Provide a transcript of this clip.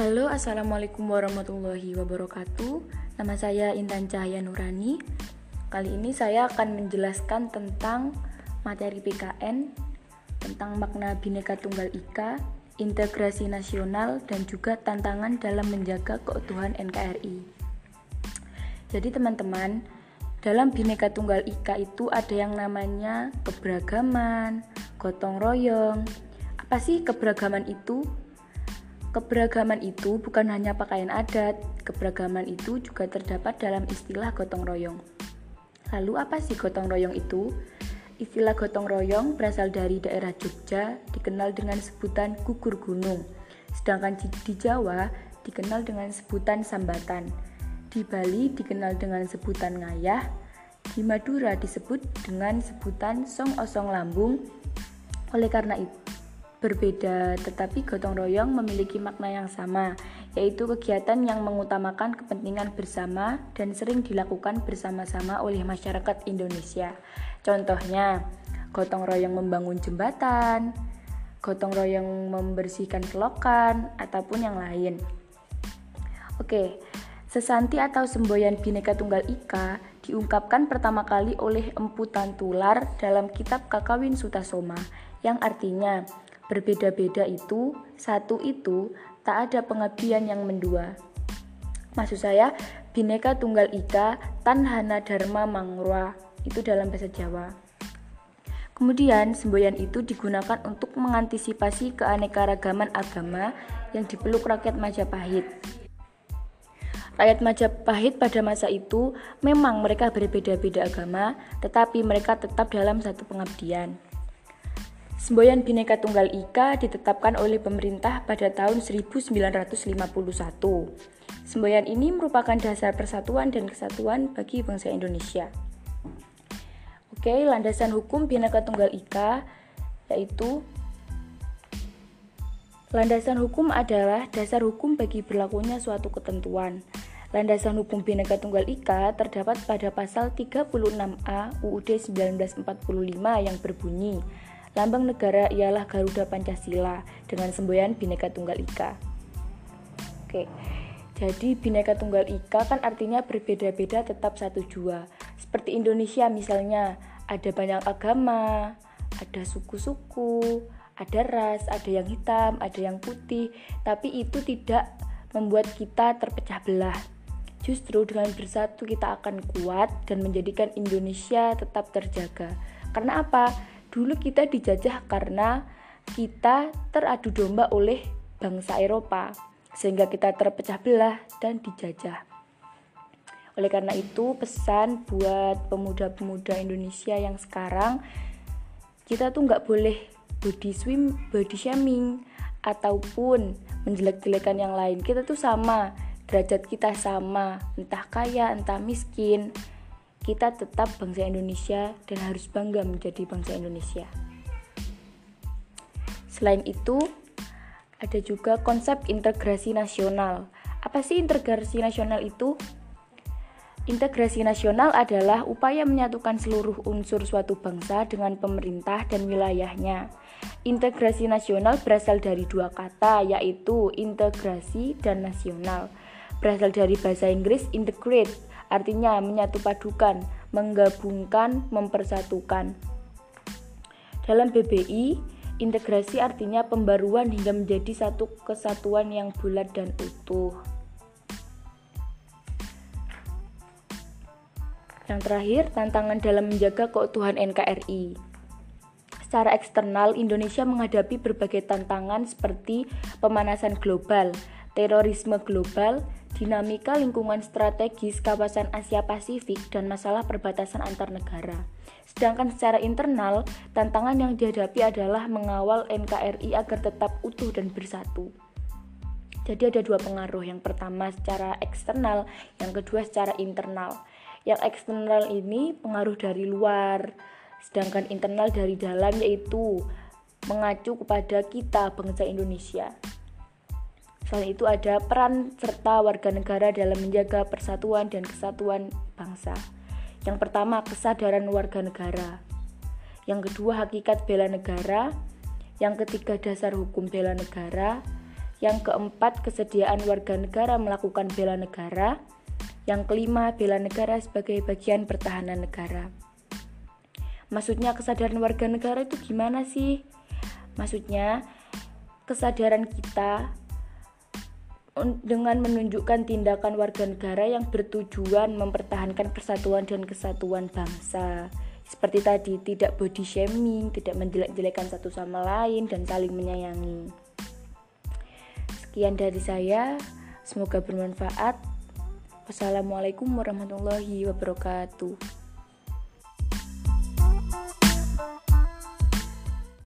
Halo, Assalamualaikum warahmatullahi wabarakatuh. Nama saya Intan Cahaya Nurani. Kali ini saya akan menjelaskan tentang materi PKN Tentang makna Bhinneka Tunggal Ika, integrasi nasional, dan juga tantangan dalam menjaga keutuhan NKRI Jadi teman-teman, dalam Bhinneka Tunggal Ika itu ada yang namanya keberagaman, gotong royong. Apa sih keberagaman itu? Keberagaman itu bukan hanya pakaian adat, keberagaman itu juga terdapat dalam istilah gotong royong. Lalu apa sih gotong royong itu? Istilah gotong royong berasal dari daerah Jogja, dikenal dengan sebutan gugur gunung. Sedangkan di Jawa dikenal dengan sebutan sambatan. Di Bali dikenal dengan sebutan ngayah. Di Madura disebut dengan sebutan song osong lambung. Oleh karena itu, berbeda, tetapi gotong royong memiliki makna yang sama, yaitu kegiatan yang mengutamakan kepentingan bersama dan sering dilakukan bersama-sama oleh masyarakat Indonesia. Contohnya, gotong royong membangun jembatan, gotong royong membersihkan selokan, ataupun yang lain. Oke, sesanti atau semboyan Bhinneka Tunggal Ika diungkapkan pertama kali oleh Empu Tantular dalam kitab Kakawin Sutasoma, yang artinya Berbeda-beda itu, satu itu, tak ada pengabdian yang mendua. Maksud saya, Bineka Tunggal Ika Tanhana Dharma Mangrua, itu dalam bahasa Jawa. Kemudian, semboyan itu digunakan untuk mengantisipasi keanekaragaman agama yang dipeluk rakyat Majapahit. Rakyat Majapahit pada masa itu memang mereka berbeda-beda agama, tetapi mereka tetap dalam satu pengabdian. Semboyan Bhinneka Tunggal Ika ditetapkan oleh pemerintah pada tahun 1951. Semboyan ini merupakan dasar persatuan dan kesatuan bagi bangsa Indonesia. Oke, landasan hukum Bhinneka Tunggal Ika yaitu Landasan hukum adalah dasar hukum bagi berlakunya suatu ketentuan. Landasan hukum Bhinneka Tunggal Ika terdapat pada pasal 36A UUD 1945 yang berbunyi Lambang negara ialah Garuda Pancasila dengan semboyan Bhinneka Tunggal Ika. Oke. Jadi Bhinneka Tunggal Ika kan artinya berbeda-beda tetap satu jua. Seperti Indonesia misalnya, ada banyak agama, ada suku-suku, ada ras, ada yang hitam, ada yang putih, tapi itu tidak membuat kita terpecah belah. Justru dengan bersatu kita akan kuat dan menjadikan Indonesia tetap terjaga. Karena apa? Dulu kita dijajah karena kita teradu domba oleh bangsa Eropa, sehingga kita terpecah belah dan dijajah. Oleh karena itu, pesan buat pemuda-pemuda Indonesia yang sekarang, kita tuh nggak boleh body swim, body shaming, ataupun menjelek-jelekan yang lain. Kita tuh sama, derajat kita sama, entah kaya, entah miskin kita tetap bangsa Indonesia dan harus bangga menjadi bangsa Indonesia. Selain itu, ada juga konsep integrasi nasional. Apa sih integrasi nasional itu? Integrasi nasional adalah upaya menyatukan seluruh unsur suatu bangsa dengan pemerintah dan wilayahnya. Integrasi nasional berasal dari dua kata, yaitu integrasi dan nasional. Berasal dari bahasa Inggris integrate artinya menyatu padukan, menggabungkan, mempersatukan. Dalam BBI, integrasi artinya pembaruan hingga menjadi satu kesatuan yang bulat dan utuh. Yang terakhir, tantangan dalam menjaga keutuhan NKRI. Secara eksternal, Indonesia menghadapi berbagai tantangan seperti pemanasan global, terorisme global, dinamika lingkungan strategis kawasan Asia Pasifik, dan masalah perbatasan antar negara. Sedangkan secara internal, tantangan yang dihadapi adalah mengawal NKRI agar tetap utuh dan bersatu. Jadi ada dua pengaruh, yang pertama secara eksternal, yang kedua secara internal. Yang eksternal ini pengaruh dari luar, sedangkan internal dari dalam yaitu mengacu kepada kita bangsa Indonesia. Selain itu ada peran serta warga negara dalam menjaga persatuan dan kesatuan bangsa. Yang pertama, kesadaran warga negara. Yang kedua, hakikat bela negara. Yang ketiga, dasar hukum bela negara. Yang keempat, kesediaan warga negara melakukan bela negara. Yang kelima, bela negara sebagai bagian pertahanan negara. Maksudnya kesadaran warga negara itu gimana sih? Maksudnya kesadaran kita dengan menunjukkan tindakan warga negara yang bertujuan mempertahankan persatuan dan kesatuan bangsa. Seperti tadi, tidak body shaming, tidak menjelek-jelekan satu sama lain, dan saling menyayangi. Sekian dari saya, semoga bermanfaat. Wassalamualaikum warahmatullahi wabarakatuh.